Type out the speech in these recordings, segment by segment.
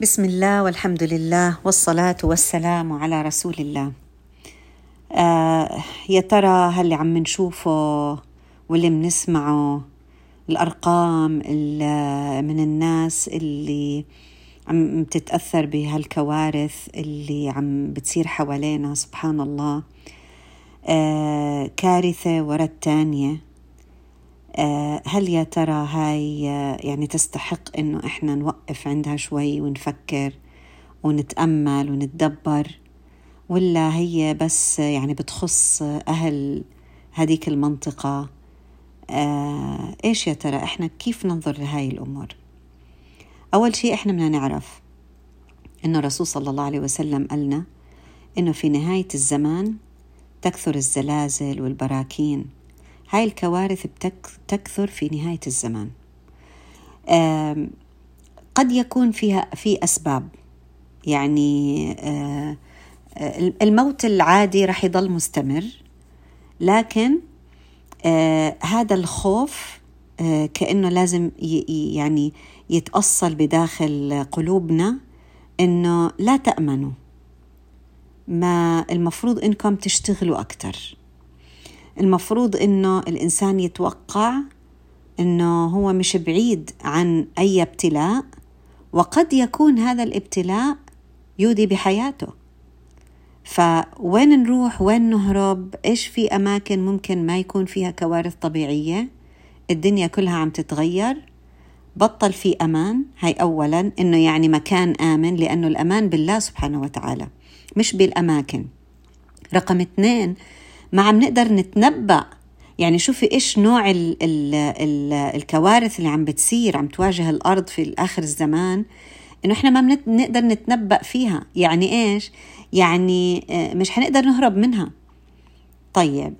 بسم الله والحمد لله والصلاة والسلام على رسول الله آه يا ترى هاللي عم نشوفه واللي بنسمعه الأرقام من الناس اللي عم تتأثر بهالكوارث اللي عم بتصير حوالينا سبحان الله آه كارثة ورا الثانية آه، هل يا ترى هاي آه، يعني تستحق إنه إحنا نوقف عندها شوي ونفكر ونتأمل ونتدبر ولا هي بس يعني بتخص أهل هذيك المنطقة؟ آه إيش يا ترى إحنا كيف ننظر لهاي الأمور؟ أول شيء إحنا بدنا نعرف إنه الرسول صلى الله عليه وسلم قالنا إنه في نهاية الزمان تكثر الزلازل والبراكين. هاي الكوارث بتكثر في نهاية الزمان. قد يكون فيها في أسباب. يعني آه، الموت العادي رح يضل مستمر لكن آه، هذا الخوف آه، كأنه لازم يعني يتأصل بداخل قلوبنا إنه لا تأمنوا. ما المفروض إنكم تشتغلوا أكتر. المفروض إنه الإنسان يتوقع إنه هو مش بعيد عن أي ابتلاء وقد يكون هذا الابتلاء يودي بحياته. فوين نروح؟ وين نهرب؟ إيش في أماكن ممكن ما يكون فيها كوارث طبيعية؟ الدنيا كلها عم تتغير. بطل في أمان. هاي اولا إنه يعني مكان آمن لأنه الأمان بالله سبحانه وتعالى مش بالأماكن. رقم اثنين ما عم نقدر نتنبأ. يعني شوفي إيش نوع ال ال ال الكوارث اللي عم بتصير عم تواجه الأرض في آخر الزمان إنه إحنا ما بنقدر نتنبأ فيها. يعني إيش؟ يعني آه، مش حنقدر نهرب منها. طيب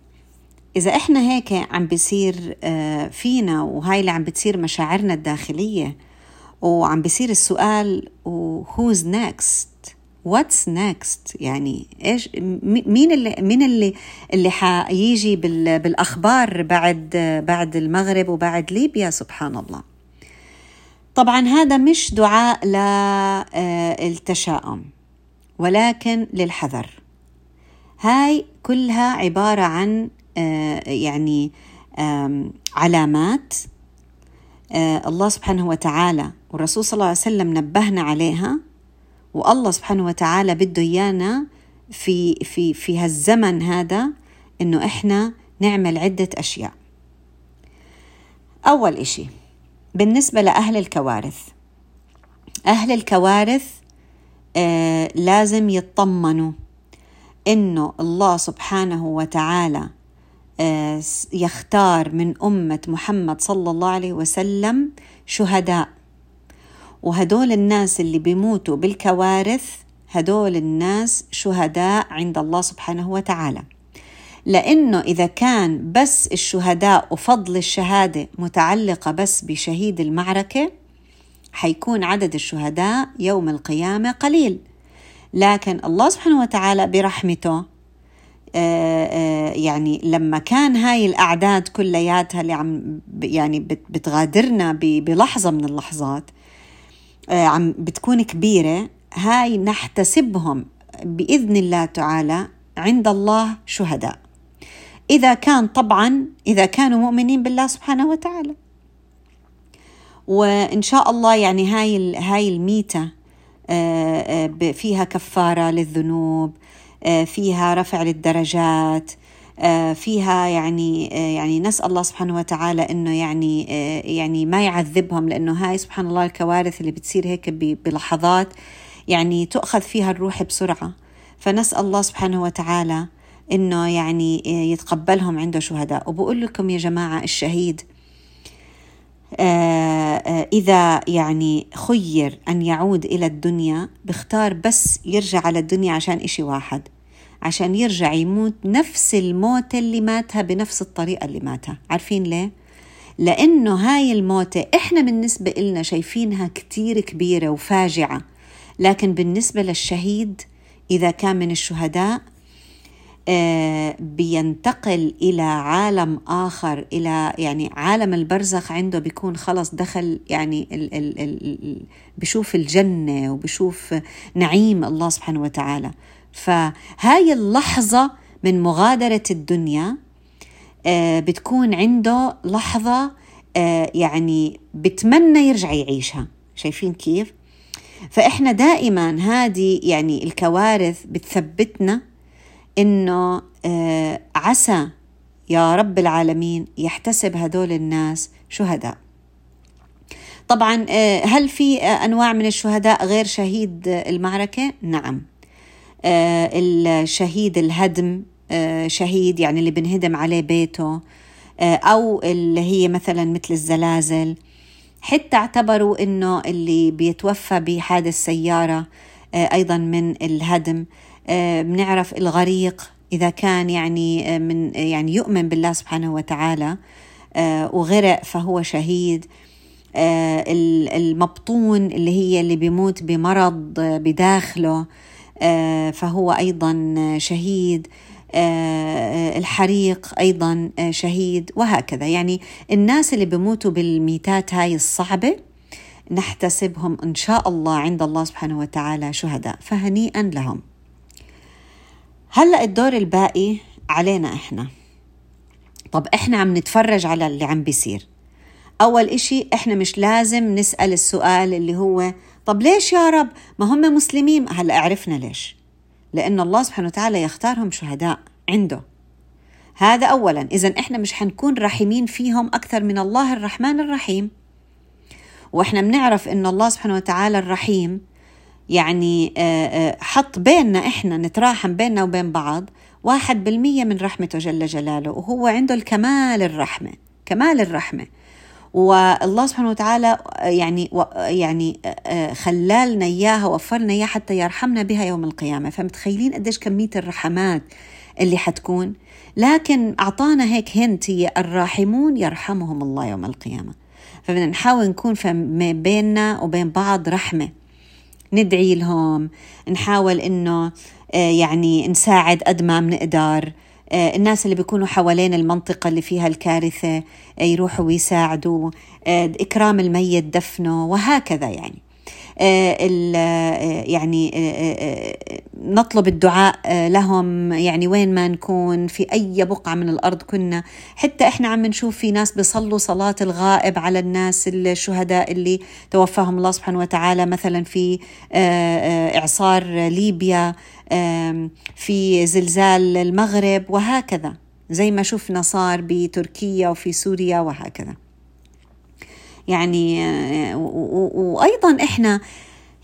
إذا إحنا هيك عم بيصير آه، فينا وهاي اللي عم بتصير مشاعرنا الداخلية وعم بيصير السؤال who's next? what's next يعني إيش مين اللي مين اللي اللي حيجي بالأخبار بعد بعد المغرب وبعد ليبيا؟ سبحان الله. طبعا هذا مش دعاء للتشاؤم ولكن للحذر. هاي كلها عبارة عن آه، يعني علامات آه، الله سبحانه وتعالى والرسول صلى الله عليه وسلم نبهنا عليها. والله سبحانه وتعالى بده إيانا في في في هالزمن هذا إنه إحنا نعمل عدة أشياء. أول إشي بالنسبة لأهل الكوارث أهل الكوارث آه لازم يطمنوا إنه الله سبحانه وتعالى آه يختار من أمة محمد صلى الله عليه وسلم شهداء. وهدول الناس اللي بيموتوا بالكوارث هدول الناس شهداء عند الله سبحانه وتعالى. لأنه إذا كان بس الشهداء وفضل الشهادة متعلقة بس بشهيد المعركة حيكون عدد الشهداء يوم القيامة قليل. لكن الله سبحانه وتعالى برحمته آه، آه، يعني لما كان هاي الأعداد كلياتها اللي عم يعني بتغادرنا بلحظة من اللحظات عم بتكون كبيرة. هاي نحتسبهم بإذن الله تعالى عند الله شهداء. إذا كان طبعا إذا كانوا مؤمنين بالله سبحانه وتعالى. وإن شاء الله يعني هاي هاي الميتة آه، آه، فيها كفارة للذنوب فيها رفع للدرجات آه، فيها يعني آه، يعني نسأل الله سبحانه وتعالى إنه يعني آه، يعني ما يعذبهم لأنه هاي سبحان الله الكوارث اللي بتصير هيك بلحظات يعني تؤخذ فيها الروح بسرعة. فنسأل الله سبحانه وتعالى إنه يعني يتقبلهم عنده شهداء. وبقول لكم يا جماعة الشهيد إذا يعني خير أن يعود إلى الدنيا بختار بس يرجع على الدنيا عشان إشي واحد. عشان يرجع يموت نفس الموتة اللي ماتها بنفس الطريقة اللي ماتها. عارفين ليه؟ لأنه هاي الموتة إحنا بالنسبة إلنا شايفينها كتير كبيرة وفاجعة. لكن بالنسبة للشهيد إذا كان من الشهداء آه، بينتقل إلى عالم آخر إلى يعني عالم البرزخ عنده بيكون خلص دخل يعني ال ال ال بشوف الجنة وبشوف نعيم الله سبحانه وتعالى. فهاي اللحظة من مغادرة الدنيا آه، بتكون عنده لحظة آه، يعني بتمنى يرجع يعيشها. شايفين كيف؟ فإحنا دائما هذه يعني الكوارث بتثبتنا إنه آه، عسى يا رب العالمين يحتسب هدول الناس شهداء. طبعا هل في أنواع من الشهداء غير شهيد المعركة؟ نعم. الشهيد الهدم شهيد يعني اللي بنهدم عليه بيته أو اللي هي مثلا مثل الزلازل. حتى اعتبروا إنه اللي بيتوفى بحادث سياره أيضا من الهدم. آه، بنعرف الغريق إذا كان يعني آه، من يعني يؤمن بالله سبحانه وتعالى آه، وغرق فهو شهيد. المبطون اللي هي اللي بيموت بمرض بداخله. فهو أيضا شهيد. الحريق أيضا شهيد وهكذا. يعني الناس اللي بيموتوا بالميتات هاي الصعبة نحتسبهم إن شاء الله عند الله سبحانه وتعالى شهداء فهنيئا لهم. هلأ الدور الباقي علينا إحنا. طب إحنا عم نتفرج على اللي عم بيصير. أول إشي إحنا مش لازم نسأل السؤال اللي هو طب ليش يا رب؟ ما هم مسلمين. هلا عرفنا ليش. لأن الله سبحانه وتعالى يختارهم شهداء عنده. هذا اولا. اذا إحنا مش حنكون رحيمين فيهم أكثر من الله الرحمن الرحيم. وإحنا بنعرف إن الله سبحانه وتعالى الرحيم يعني آه، آه، حط بيننا إحنا نتراحم بيننا وبين بعض واحد بالمية من رحمته جل جلاله وهو عنده الكمال الرحمة. كمال الرحمة. والله سبحانه وتعالى يعني يعني آه، خلالنا إياها وفرنا إياها حتى يرحمنا بها يوم القيامة. فمتخيلين قديش كمية الرحمات اللي حتكون؟ لكن أعطانا هيك هنت هي الراحمون يرحمهم الله يوم القيامة. فبدنا نحاول نكون بيننا وبين بعض رحمة. ندعي لهم نحاول إنه آه، يعني نساعد قد ما بنقدر. آه، الناس اللي بيكونوا حوالين المنطقة اللي فيها الكارثة آه، يروحوا ويساعدوا إكرام الميت دفنه وهكذا يعني. آه، آه، يعني آه، نطلب الدعاء لهم. يعني وين ما نكون في أي بقعة من الأرض كنا. حتى إحنا عم نشوف في ناس بيصلوا صلاة الغائب على الناس الشهداء اللي توفاهم الله سبحانه وتعالى. مثلا في إعصار ليبيا في زلزال المغرب وهكذا. زي ما شفنا صار بتركيا وفي سوريا وهكذا. يعني وأيضا إحنا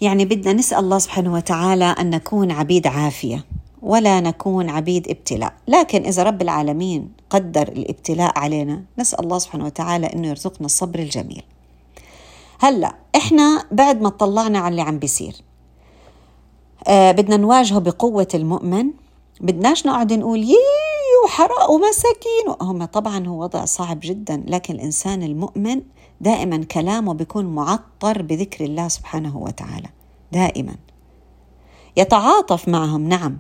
يعني بدنا نسأل الله سبحانه وتعالى أن نكون عبيد عافية ولا نكون عبيد ابتلاء. لكن إذا رب العالمين قدر الابتلاء علينا نسأل الله سبحانه وتعالى إنه يرزقنا الصبر الجميل. هلأ إحنا بعد ما طلعنا على اللي عم بيصير آه بدنا نواجهه بقوة المؤمن. بدناش نقعد نقول يي وحرق ومساكين. هم طبعا هو وضع صعب جدا لكن الإنسان المؤمن دائما كلامه بيكون معطر بذكر الله سبحانه وتعالى. دائما. يتعاطف معهم نعم.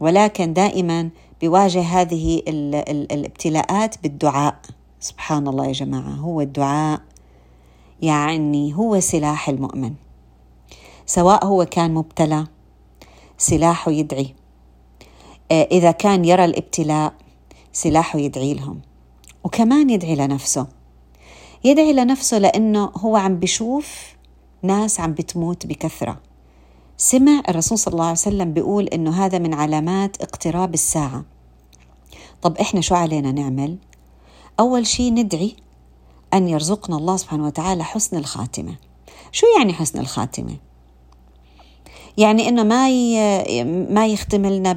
ولكن دائما بيواجه هذه ال ال الابتلاءات بالدعاء. سبحان الله يا جماعة هو الدعاء يعني هو سلاح المؤمن. سواء هو كان مبتلى سلاحه يدعي. آه، إذا كان يرى الابتلاء سلاحه يدعي لهم. وكمان يدعي لنفسه. يدعي لنفسه لأنه هو عم بشوف ناس عم بتموت بكثرة. سمع الرسول صلى الله عليه وسلم بيقول إنه هذا من علامات اقتراب الساعة. طب إحنا شو علينا نعمل؟ أول شيء ندعي أن يرزقنا الله سبحانه وتعالى حسن الخاتمة. شو يعني حسن الخاتمة؟ يعني إنه ما ما يختم لنا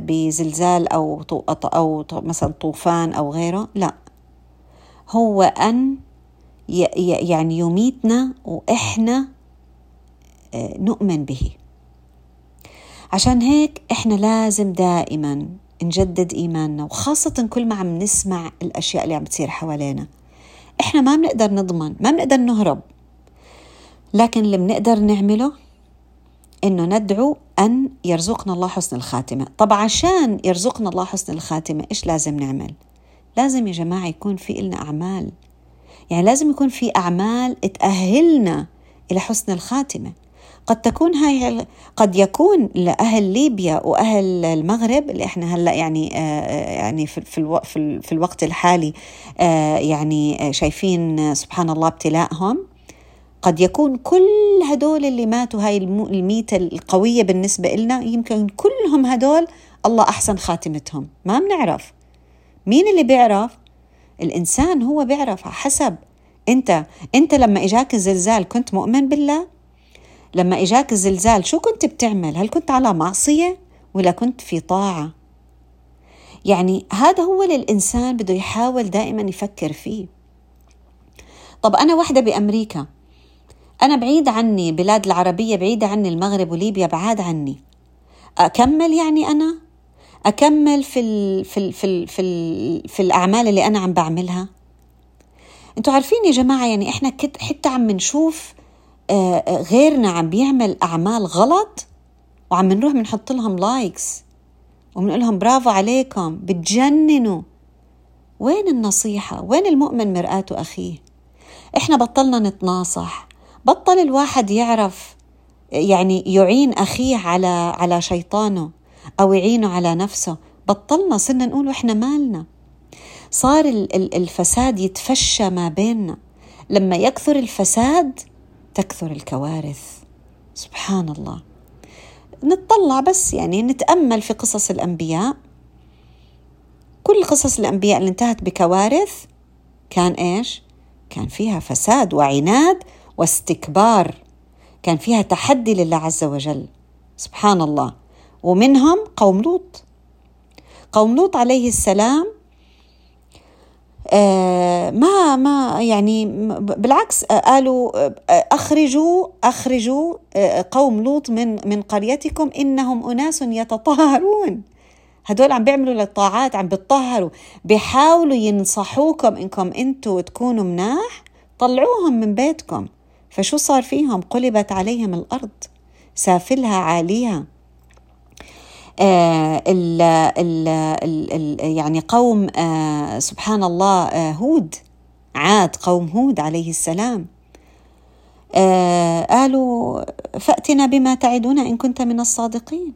بزلزال أو أو مثلا طوفان أو غيره لا. هو أن يعني يميتنا وإحنا آه، نؤمن به. عشان هيك إحنا لازم دائما نجدد إيماننا وخاصة كل ما عم نسمع الأشياء اللي عم بتصير حوالينا. إحنا ما بنقدر نضمن ما بنقدر نهرب. لكن اللي بنقدر نعمله إنه ندعو أن يرزقنا الله حسن الخاتمة، طب عشان يرزقنا الله حسن الخاتمة إيش لازم نعمل؟ لازم يا جماعة يكون في لنا أعمال. يعني لازم يكون في أعمال تأهلنا إلى حسن الخاتمة. قد تكون هاي قد يكون لأهل ليبيا وأهل المغرب اللي إحنا هلأ يعني آه يعني في في, في, في الوقت الحالي آه يعني شايفين سبحان الله ابتلاءهم. قد يكون كل هدول اللي ماتوا هاي الميتة القوية بالنسبة لنا يمكن كلهم هدول الله أحسن خاتمتهم. ما بنعرف. مين اللي بيعرف؟ الإنسان هو بيعرف حسب. أنت أنت لما إجاك الزلزال كنت مؤمن بالله؟ لما إجاك الزلزال شو كنت بتعمل؟ هل كنت على معصية ولا كنت في طاعة؟ يعني هذا هو للإنسان بده يحاول دائما يفكر فيه. طب أنا وحدة بأمريكا أنا بعيد عني بلاد العربية بعيدة عني المغرب وليبيا بعاد عني. أكمل يعني أنا؟ أكمل في ال في ال في ال في, ال في الأعمال اللي أنا عم بعملها؟ أنتوا عارفين يا جماعة يعني إحنا حتى عم نشوف غيرنا عم بيعمل أعمال غلط وعم نروح بنحط لهم لايكس وبنقول لهم برافو عليكم بتجننوا. وين النصيحة؟ وين المؤمن مرآة أخيه؟ إحنا بطلنا نتناصح. بطل الواحد يعرف يعني يعين أخيه على على شيطانه أو يعينه على نفسه. بطلنا صرنا نقول إحنا مالنا. صار الفساد يتفشى ما بيننا. لما يكثر الفساد تكثر الكوارث. سبحان الله. نتطلع بس يعني نتأمل في قصص الأنبياء. كل قصص الأنبياء اللي انتهت بكوارث كان إيش؟ كان فيها فساد وعناد واستكبار كان فيها تحدي لله عز وجل. سبحان الله. ومنهم قوم لوط. قوم لوط عليه السلام آه ما ما يعني بالعكس قالوا آه، أخرجوا أخرجوا آه، قوم لوط من من قريتكم إنهم أناس يتطهرون هدول عم بيعملوا للطاعات عم بيتطهروا بيحاولوا ينصحوكم إنكم أنتم تكونوا مناح طلعوهم من بيتكم. فشو صار فيهم؟ قلبت عليهم الأرض. سافلها عاليها آه ال ال ال يعني قوم آه سبحان الله آه هود عاد قوم هود عليه السلام. آه قالوا فأتنا بما تعدنا إن كنت من الصادقين.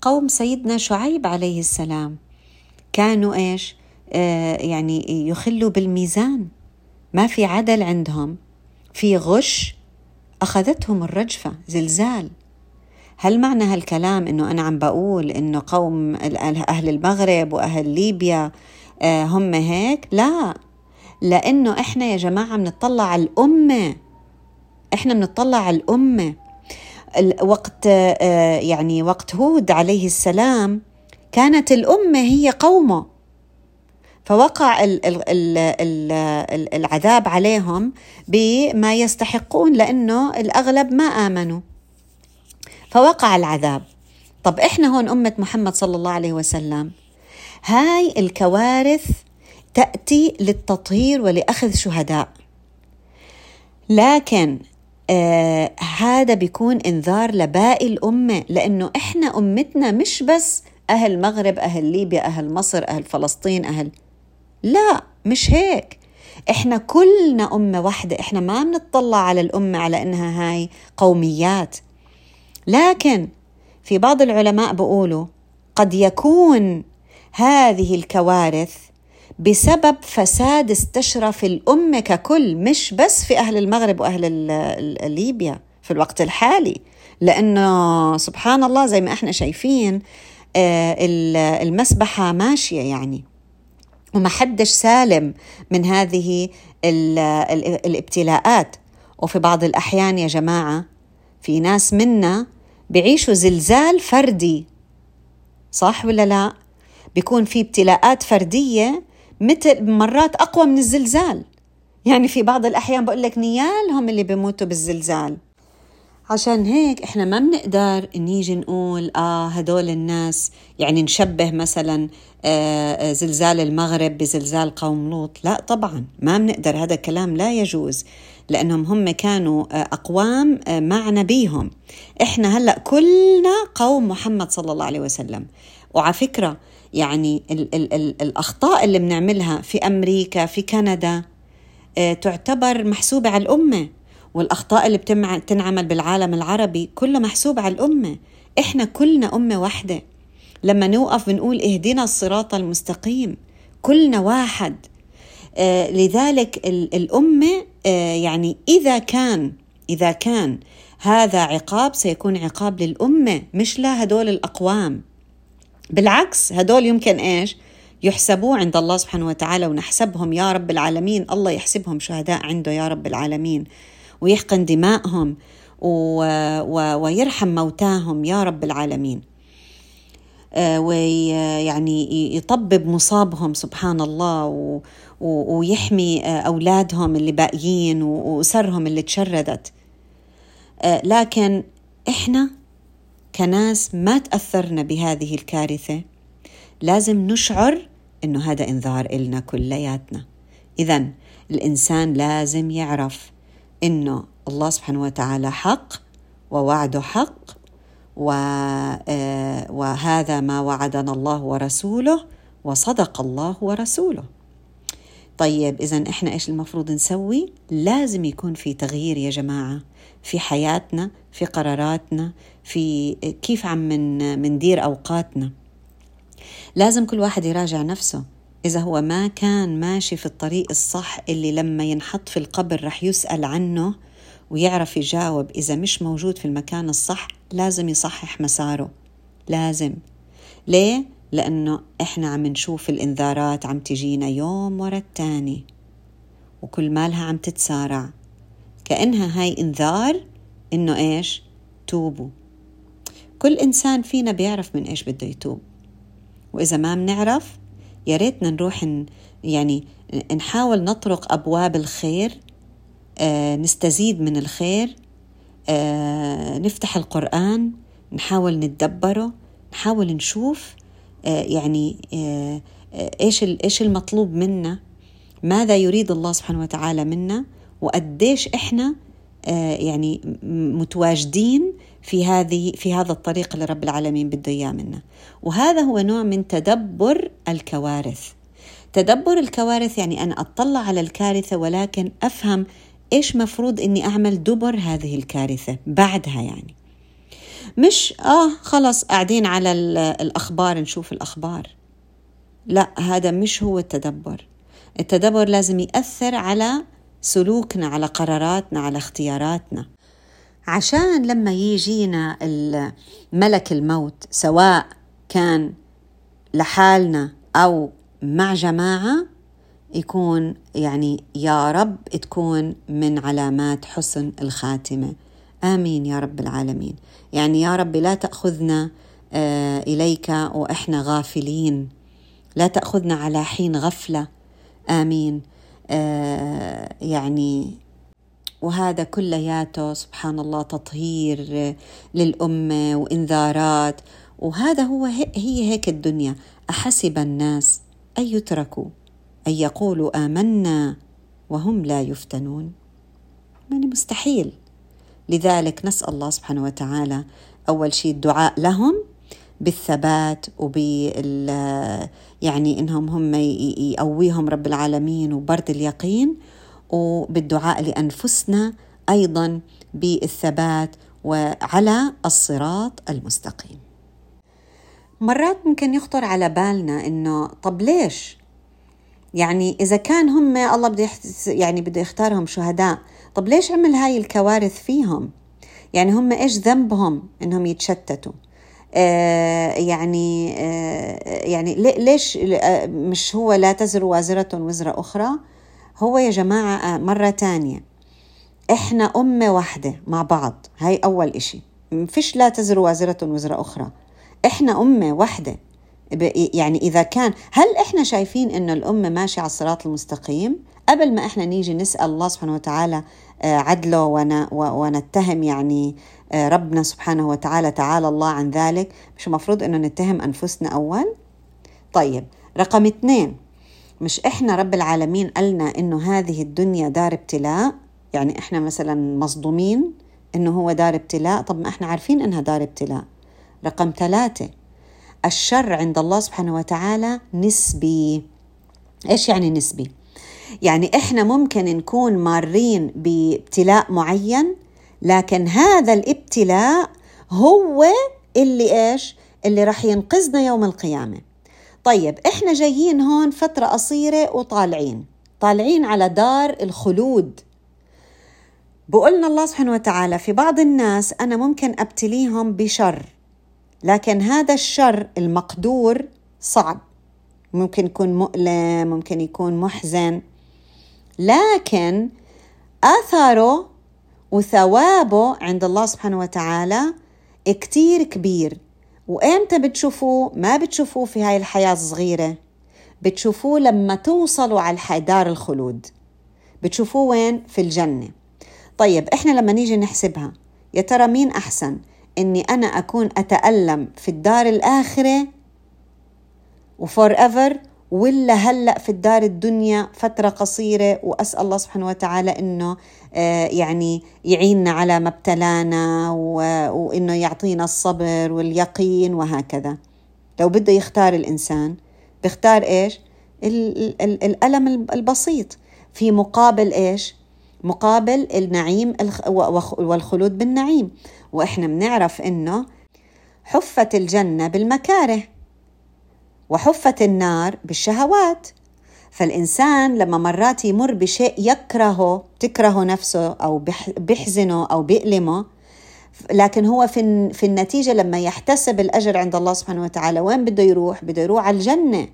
قوم سيدنا شعيب عليه السلام كانوا إيش؟ آه يعني يخلوا بالميزان. ما في عدل عندهم. في غش أخذتهم الرجفة زلزال. هل معنى هالكلام إنه أنا عم بقول إنه قوم أهل المغرب وأهل ليبيا آه، هم هيك؟ لا. لأنه إحنا يا جماعة بنطلع على الأمة. إحنا بنطلع على الامه وقت آه، يعني وقت هود عليه السلام كانت الأمة هي قومه. فوقع العذاب عليهم بما يستحقون لأنه الأغلب ما آمنوا. فوقع العذاب. طب إحنا هون أمة محمد صلى الله عليه وسلم هاي الكوارث تأتي للتطهير ولأخذ شهداء. لكن آه هذا بيكون إنذار لباقي الأمة لأنه إحنا أمتنا مش بس أهل المغرب أهل ليبيا أهل مصر أهل فلسطين أهل لا مش هيك. إحنا كلنا أمة واحدة إحنا ما بنطلع على الأمة على إنها هاي قوميات. لكن في بعض العلماء بيقولوا قد يكون هذه الكوارث بسبب فساد استشرى في الأمة ككل مش بس في أهل المغرب وأهل ليبيا في الوقت الحالي. لأنه سبحان الله زي ما إحنا شايفين آه، المسبحة ماشية يعني. وما حدش سالم من هذه الابتلاءات. وفي بعض الأحيان يا جماعة في ناس منا بيعيشوا زلزال فردي. صح ولا لا؟ بيكون في ابتلاءات فردية مثل مرات أقوى من الزلزال. يعني في بعض الأحيان بقول لك نيالهم اللي بيموتوا بالزلزال. عشان هيك إحنا ما بنقدر نيجي نقول آه هدول الناس يعني نشبه مثلا آه, آه، زلزال المغرب بزلزال قوم لوط. لا طبعا ما بنقدر هذا الكلام لا يجوز لأنهم هم كانوا أقوام مع نبيهم إحنا هلأ كلنا قوم محمد صلى الله عليه وسلم. وعلى فكرة يعني ال ال ال الأخطاء اللي بنعملها في أمريكا في كندا تعتبر محسوبة على الأمة. والأخطاء اللي بتنعمل بالعالم العربي كلها محسوبة على الأمة. إحنا كلنا أمة واحدة. لما نوقف بنقول اهدنا الصراط المستقيم. كلنا واحد. آه لذلك الأمة آه يعني إذا كان إذا كان هذا عقاب سيكون عقاب للأمة مش لا هدول الأقوام. بالعكس هدول يمكن إيش؟ يحسبوا عند الله سبحانه وتعالى ونحسبهم يا رب العالمين. الله يحسبهم شهداء عنده يا رب العالمين. ويحقن دمائهم ويرحم موتاهم يا رب العالمين. آه، ويعني يطبب مصابهم سبحان الله ويحمي آه، أولادهم اللي باقيين وأسرهم اللي تشردت. آه، لكن إحنا كناس ما تأثرنا بهذه الكارثة. لازم نشعر إنه هذا إنذار إلنا كلياتنا. إذا الإنسان لازم يعرف إنه الله سبحانه وتعالى حق ووعده حق آه، وهذا ما وعدنا الله ورسوله وصدق الله ورسوله. طيب إذا إحنا إيش المفروض نسوي؟ لازم يكون في تغيير يا جماعة في حياتنا في قراراتنا في كيف عم من مندير أوقاتنا. لازم كل واحد يراجع نفسه. إذا هو ما كان ماشي في الطريق الصح اللي لما ينحط في القبر رح يسأل عنه ويعرف يجاوب إذا مش موجود في المكان الصح لازم يصحح مساره. لازم. ليه؟ لأنه إحنا عم نشوف الإنذارات عم تجينا يوم ورا التاني وكل مالها عم تتسارع. كأنها هاي إنذار إنه إيش؟ توبوا. كل إنسان فينا بيعرف من إيش بده يتوب. وإذا ما بنعرف يا ريتنا نروح يعني نحاول نطرق أبواب الخير آه، نستزيد من الخير آه، نفتح القرآن نحاول نتدبره نحاول نشوف آه، يعني إيش إيش المطلوب منا ماذا يريد الله سبحانه وتعالى منا وقديش إحنا يعني متواجدين في هذه في هذا الطريق اللي رب العالمين بده إياه منا وهذا هو نوع من تدبر الكوارث. تدبر الكوارث يعني أنا أطلع على الكارثة ولكن أفهم إيش مفروض إني أعمل دبر هذه الكارثة بعدها يعني. مش آه خلص قاعدين على الأخبار نشوف الأخبار. لا هذا مش هو التدبر. التدبر لازم يأثر على سلوكنا على قراراتنا على اختياراتنا. عشان لما يجينا ملك الموت سواء كان لحالنا أو مع جماعة يكون يعني يا رب تكون من علامات حسن الخاتمة. آمين يا رب العالمين. يعني يا رب لا تأخذنا آه، إليك وإحنا غافلين. لا تأخذنا على حين غفلة. آمين. آه، يعني وهذا كلياته سبحان الله تطهير للأمة وإنذارات. وهذا هو هي هيك الدنيا. أحسب الناس أن يتركوا أن يقولوا آمنا وهم لا يفتنون. يعني مستحيل. لذلك نسأل الله سبحانه وتعالى أول شيء الدعاء لهم بالثبات وبال يعني إنهم هم يقويهم رب العالمين وبرد اليقين. وبالدعاء لأنفسنا أيضا بالثبات وعلى الصراط المستقيم. مرات ممكن يخطر على بالنا إنه طب ليش؟ يعني إذا كان هم الله بده يعني بده يختارهم شهداء طب ليش عمل هاي الكوارث فيهم يعني هم إيش ذنبهم إنهم يتشتتوا آه يعني آه يعني ليش آه، مش هو لا تزر وازرة وزر أخرى هو يا جماعة آه، مرة تانية. إحنا أمة واحدة مع بعض. هاي أول إشي. فيش لا تزر وازرة وزر أخرى. إحنا أمة واحدة. يعني إذا كان هل إحنا شايفين إن الأمة ماشية على الصراط المستقيم؟ قبل ما إحنا نيجي نسأل الله سبحانه وتعالى آه، عدله ونتهم يعني آه، ربنا سبحانه وتعالى تعالى الله عن ذلك. مش المفروض إنه نتهم أنفسنا أول؟ طيب رقم اثنين. مش إحنا رب العالمين قالنا إنه هذه الدنيا دار ابتلاء؟ يعني إحنا مثلا مصدومين إنه هو دار ابتلاء؟ طب ما إحنا عارفين إنها دار ابتلاء. رقم ثلاثة الشر عند الله سبحانه وتعالى نسبي. إيش يعني نسبي؟ يعني إحنا ممكن نكون مارين بابتلاء معين لكن هذا الابتلاء هو اللي إيش؟ اللي راح ينقذنا يوم القيامة. طيب إحنا جايين هون فترة قصيرة وطالعين. طالعين على دار الخلود. بقولنا الله سبحانه وتعالى في بعض الناس أنا ممكن أبتليهم بشر لكن هذا الشر المقدور صعب. ممكن يكون مؤلم ممكن يكون محزن لكن اثره وثوابه عند الله سبحانه وتعالى كتير كبير. وإمتى بتشوفوه؟ ما بتشوفوه في هاي الحياة الصغيرة. بتشوفوه لما توصلوا على دار الخلود. بتشوفوه وين؟ في الجنة. طيب إحنا لما نيجي نحسبها يا ترى مين أحسن؟ إني أنا أكون أتألم في الدار الآخرة؟ وفور ايفر ولا هلأ في الدار الدنيا فترة قصيرة وأسأل الله سبحانه وتعالى إنه آه، يعني يعيننا على ما ابتلانا وإنه يعطينا الصبر واليقين وهكذا. لو بده يختار الإنسان بيختار إيش؟ الألم البسيط. في مقابل إيش؟ مقابل النعيم والخلود بالنعيم. وإحنا بنعرف إنه حفت الجنة بالمكاره. وحفت النار بالشهوات. فالإنسان لما مرات يمر بشيء يكرهه تكره نفسه أو بيحزنه أو بيألمه لكن هو في في النتيجة لما يحتسب الأجر عند الله سبحانه وتعالى وين بده يروح؟ بده يروح على الجنة.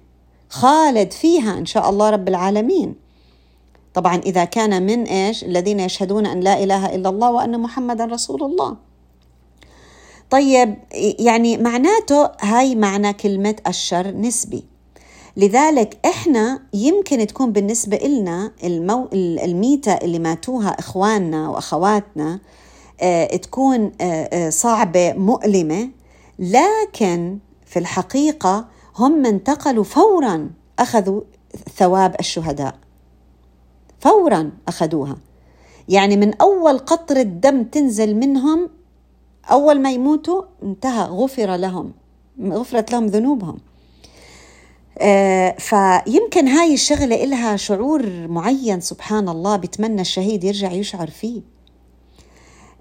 خالد فيها إن شاء الله رب العالمين. طبعا إذا كان من إيش؟ الذين يشهدون أن لا إله إلا الله وأن محمدا رسول الله. طيب يعني معناته هاي معنى كلمة الشر نسبي. لذلك إحنا يمكن تكون بالنسبة إلنا المو... الميتة اللي ماتوها إخواننا وأخواتنا آه تكون آه, آه، صعبة مؤلمة. لكن في الحقيقة هم انتقلوا فورا أخذوا ثواب الشهداء. فورا أخذوها. يعني من أول قطرة دم تنزل منهم أول ما يموتوا انتهى غفر لهم غفرت لهم ذنوبهم. آه فيمكن هاي الشغلة إلها شعور معين سبحان الله بتمنى الشهيد يرجع يشعر فيه.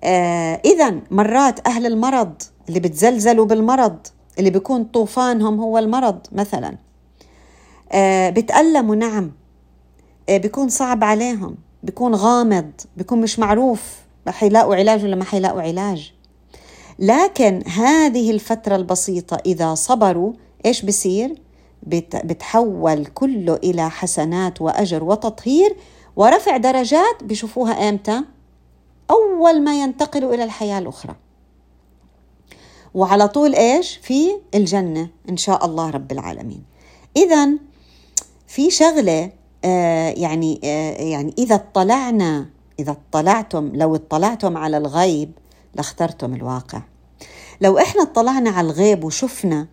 آه إذا مرات أهل المرض اللي بتزلزلوا بالمرض اللي بيكون طوفانهم هو المرض مثلا آه بتألموا نعم. بيكون صعب عليهم بيكون غامض بيكون مش معروف رح يلاقوا علاج ولا ما حيلاقوا علاج. لكن هذه الفترة البسيطة إذا صبروا إيش بصير؟ بتحول كله إلى حسنات وأجر وتطهير ورفع درجات بشوفوها إمتى؟ أول ما ينتقلوا إلى الحياة الأخرى وعلى طول إيش؟ في الجنة إن شاء الله رب العالمين إذا في شغلة آه يعني آه يعني إذا اطلعنا إذا اطلعتم لو اطلعتم على الغيب لاخترتم الواقع. لو إحنا اطلعنا على الغيب وشفنا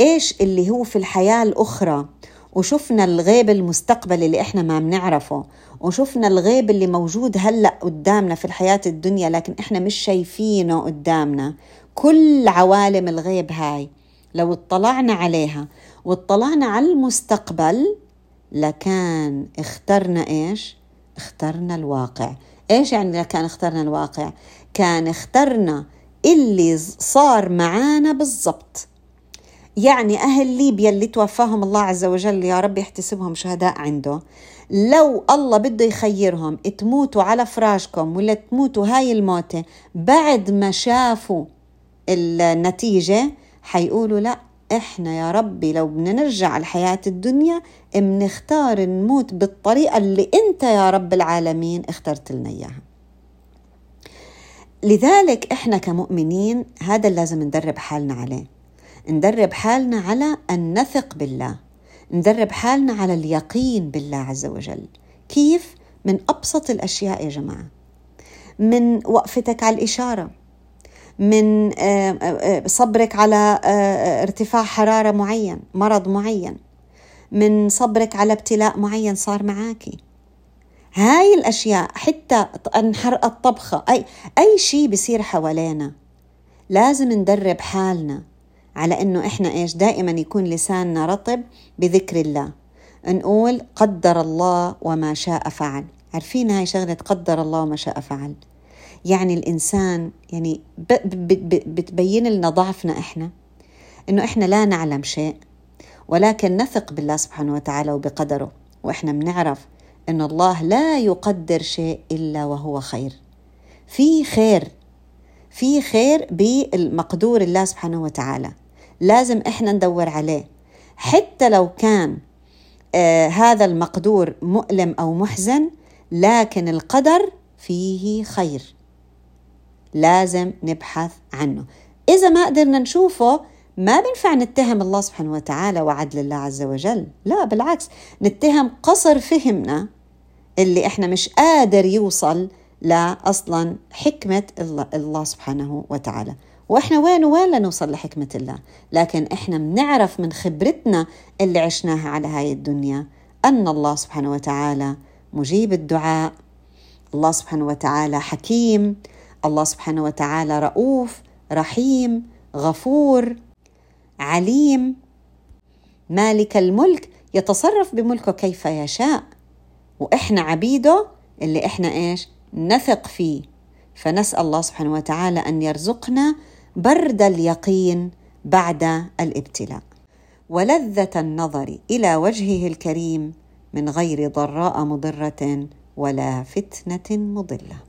إيش اللي هو في الحياة الأخرى وشفنا الغيب المستقبلي اللي إحنا ما بنعرفه وشفنا الغيب اللي موجود هلأ قدامنا في الحياة الدنيا لكن إحنا مش شايفينه قدامنا. كل عوالم الغيب هاي لو اطلعنا عليها واطلعنا على المستقبل لكان اخترنا إيش؟ اخترنا الواقع. إيش يعني كان اخترنا الواقع؟ كان اخترنا اللي صار معانا بالضبط. يعني أهل ليبيا اللي توفاهم الله عز وجل يا رب يحتسبهم شهداء عنده. لو الله بده يخيرهم تموتوا على فراشكم ولا تموتوا هاي الموتة بعد ما شافوا النتيجة حيقولوا لا إحنا يا ربي لو بدنا نرجع الحياة الدنيا بنختار نموت بالطريقة اللي أنت يا رب العالمين اخترت لنا إياها. لذلك إحنا كمؤمنين هذا اللي لازم ندرب حالنا عليه. ندرب حالنا على أن نثق بالله. ندرب حالنا على اليقين بالله عز وجل. كيف؟ من أبسط الأشياء يا جماعة. من وقفتك على الإشارة. من آه، آه، آه، صبرك على ارتفاع حرارة معين مرض معين. من صبرك على ابتلاء معين صار معاكي. هاي الأشياء حتى انحرق الطبخة. أي, أي شيء بصير حوالينا لازم ندرب حالنا على إنه إحنا إيش دائما يكون لساننا رطب بذكر الله. نقول قدر الله وما شاء فعل. عارفين هاي شغلة قدر الله وما شاء فعل؟ يعني الإنسان يعني بتبين لنا ضعفنا إحنا. إنه إحنا لا نعلم شيء ولكن نثق بالله سبحانه وتعالى وبقدره وإحنا بنعرف إن الله لا يقدر شيء إلا وهو خير. في خير في خير بالمقدور الله سبحانه وتعالى. لازم إحنا ندور عليه. حتى لو كان آه هذا المقدور مؤلم أو محزن لكن القدر فيه خير. لازم نبحث عنه. إذا ما قدرنا نشوفه ما بنفع نتهم الله سبحانه وتعالى وعدل الله عز وجل. لا بالعكس. نتهم قصر فهمنا اللي إحنا مش قادر يوصل لاصلا حكمة الله سبحانه وتعالى. وإحنا وين وين لنوصل لحكمة الله؟ لكن إحنا بنعرف من خبرتنا اللي عشناها على هاي الدنيا أن الله سبحانه وتعالى مجيب الدعاء الله سبحانه وتعالى حكيم الله سبحانه وتعالى رؤوف رحيم غفور عليم. مالك الملك يتصرف بملكه كيف يشاء. وإحنا عبيده اللي إحنا إيش؟ نثق فيه. فنسأل الله سبحانه وتعالى أن يرزقنا برد اليقين بعد الابتلاء. ولذة النظر إلى وجهه الكريم من غير ضراء مضرة ولا فتنة مضلة.